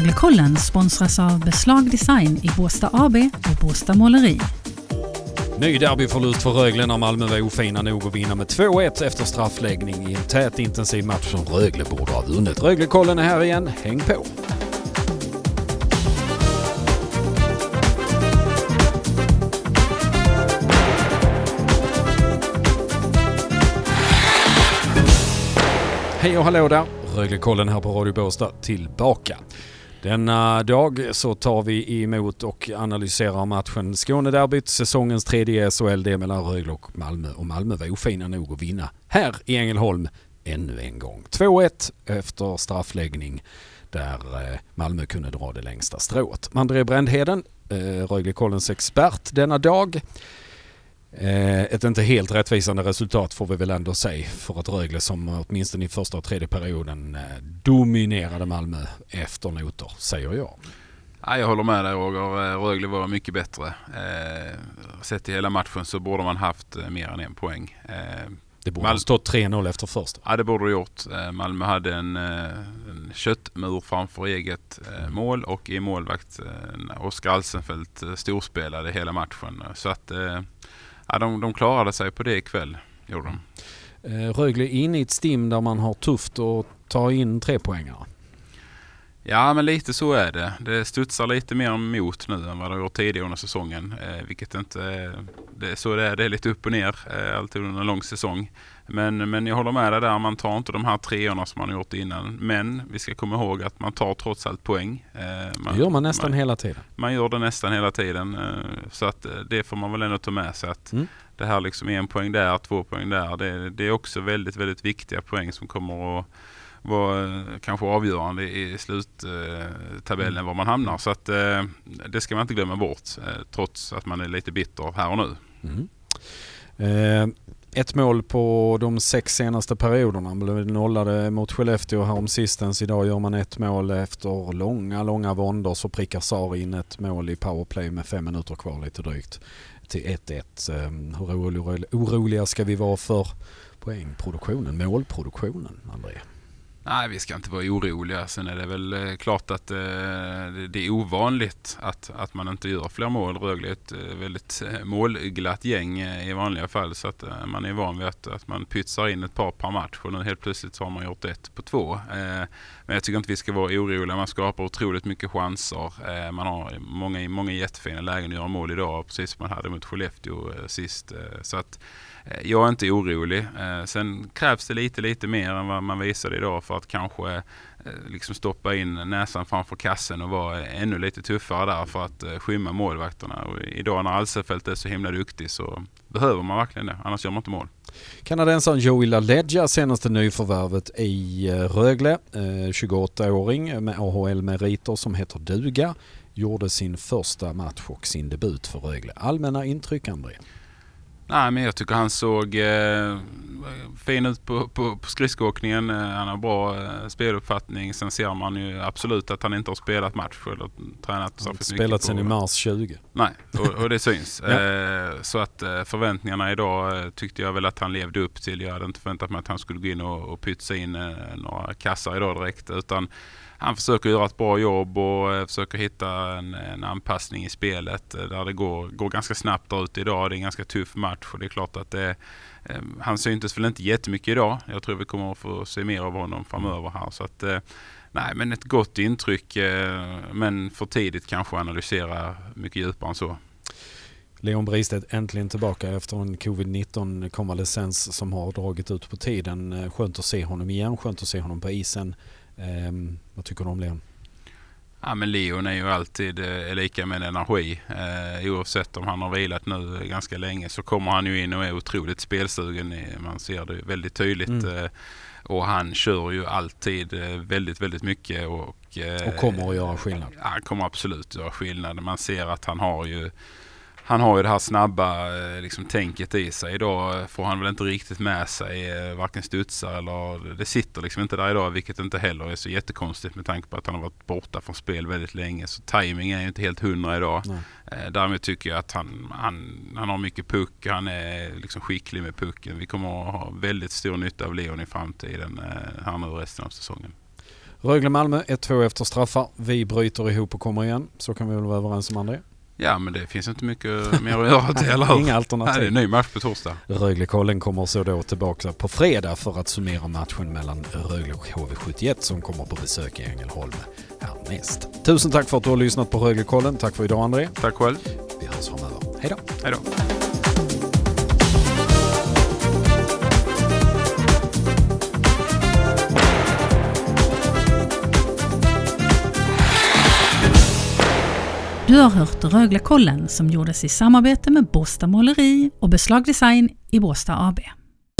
Röglekollen sponsras av Beslag Design i Båstad AB och Båstad Måleri. Ny derbyförlust för Rögle när Malmö var ofina nog att vinna med 2-1 efter straffläggning i en tät intensiv match som Rögle borde ha vunnit. Röglekollen är här igen, häng på! Hej och hallå där! Röglekollen här på Radio Båstad tillbaka. Denna dag så tar vi emot och analyserar matchen Skånederbyt, säsongens tredje SHL, det mellan Rögle och Malmö. Och Malmö var ofina nog att vinna här i Ängelholm ännu en gång. 2-1 efter straffläggning där eh, Malmö kunde dra det längsta strået. André Brändheden, eh, Röglekollens expert denna dag. Eh, ett inte helt rättvisande resultat får vi väl ändå säga för ett Rögle som åtminstone i första och tredje perioden eh, dominerade Malmö efter noter, säger jag. Ja, jag håller med dig Roger. Eh, Rögle var mycket bättre. Sett i hela matchen så borde man haft mer än en poäng. Det borde Mal stått 3-0 efter första. Ja det borde det gjort. Malmö hade en, en köttmur framför eget mål och i målvakt Oskar Alsenfelt storspelade hela matchen. Så att ja, de, de klarade sig på det ikväll, gjorde de. Eh, Rögle inne i ett stim där man har tufft att ta in tre poängare. Ja men lite så är det. Det studsar lite mer mot nu än vad det har gjort tidigare under säsongen. Eh, vilket inte, det är så det är. Det är lite upp och ner eh, alltid under en lång säsong. Men, men jag håller med dig där. Man tar inte de här treorna som man har gjort innan. Men vi ska komma ihåg att man tar trots allt poäng. Eh, man, det gör man nästan man, hela tiden. Man gör det nästan hela tiden. Eh, så att eh, det får man väl ändå ta med sig. Att mm. Det här liksom en poäng där, två poäng där. Det, det är också väldigt, väldigt viktiga poäng som kommer att vara kanske avgörande i sluttabellen mm. var man hamnar. Så att det ska man inte glömma bort trots att man är lite bitter här och nu. Mm. Eh, ett mål på de sex senaste perioderna. Blev nollade mot Skellefteå häromsistens. Idag gör man ett mål efter långa, långa våndor så prickar Sar in ett mål i powerplay med fem minuter kvar lite drygt till 1-1. Ehm, hur oroliga ska vi vara för poängproduktionen, målproduktionen, André? Nej, vi ska inte vara oroliga. Sen är det väl eh, klart att eh, det är ovanligt att, att man inte gör fler mål. Rögle är ett eh, väldigt eh, målglatt gäng i vanliga fall. Så att man är van vid att, att man pytsar in ett par per match och nu helt plötsligt så har man gjort ett på två. Men jag tycker inte vi ska vara oroliga. Man skapar otroligt mycket chanser. Man har många, många jättefina lägen att göra mål idag, precis som man hade mot Skellefteå sist. Så att jag är inte orolig. Sen krävs det lite, lite mer än vad man visade idag för att kanske eh, liksom stoppa in näsan framför kassen och vara ännu lite tuffare där för att eh, skymma målvakterna. Och idag när Alsefelt är så himla duktig så behöver man verkligen det, annars gör man inte mål. Kanadensaren Joey LaLeggia, senaste nyförvärvet i eh, Rögle, 28-åring med AHL-meriter som heter duga, gjorde sin första match och sin debut för Rögle. Allmänna intryck André? Nej, men jag tycker han såg eh, fin ut på, på, på skridskoåkningen. Eh, han har bra eh, speluppfattning. Sen ser man ju absolut att han inte har spelat match eller tränat så mycket. Spelat sen i mars 20. Nej, och, och det syns. ja. eh, så att eh, förväntningarna idag eh, tyckte jag väl att han levde upp till. Jag hade inte förväntat mig att han skulle gå in och, och pytsa in eh, några kassar idag direkt. Utan han försöker göra ett bra jobb och eh, försöker hitta en, en anpassning i spelet eh, där det går, går ganska snabbt där ute idag. Det är en ganska tuff match och det är klart att det, eh, han syntes väl inte jättemycket idag. Jag tror vi kommer att få se mer av honom framöver här. Så att, nej, men ett gott intryck men för tidigt kanske analysera mycket djupare än så. Leon Bristedt äntligen tillbaka efter en covid-19 konvalescens som har dragit ut på tiden. Skönt att se honom igen, skönt att se honom på isen. Eh, vad tycker du om Leon? Ja, men Leon är ju alltid eh, lika med energi. Eh, oavsett om han har vilat nu ganska länge så kommer han ju in och är otroligt spelsugen. Man ser det väldigt tydligt. Mm. Eh, och han kör ju alltid eh, väldigt, väldigt mycket. Och, eh, och kommer att göra skillnad? Ja, han kommer absolut att göra skillnad. Man ser att han har ju han har ju det här snabba eh, liksom, tänket i sig. Idag får han väl inte riktigt med sig eh, varken studsar eller det sitter liksom inte där idag vilket inte heller är så jättekonstigt med tanke på att han har varit borta från spel väldigt länge. Så timing är ju inte helt hundra idag. Nej. Eh, därmed tycker jag att han, han, han har mycket puck. Han är liksom skicklig med pucken. Vi kommer att ha väldigt stor nytta av Leon i framtiden här nu resten av säsongen. Rögle-Malmö 1-2 efter straffar. Vi bryter ihop och kommer igen. Så kan vi väl vara överens om André? Ja, men det finns inte mycket mer att göra till, eller hur? Inga Nej, alternativ. det är en ny match på torsdag. Rögle-kollen kommer så då tillbaka på fredag för att summera matchen mellan Rögle och HV71 som kommer på besök i Ängelholm härnäst. Tusen tack för att du har lyssnat på Rögle-kollen. Tack för idag André. Tack själv. Vi hörs framöver. Hej då! Hej då. Du har hört Röglekollen som gjordes i samarbete med Båstad Måleri och Beslag Design i Båstad AB.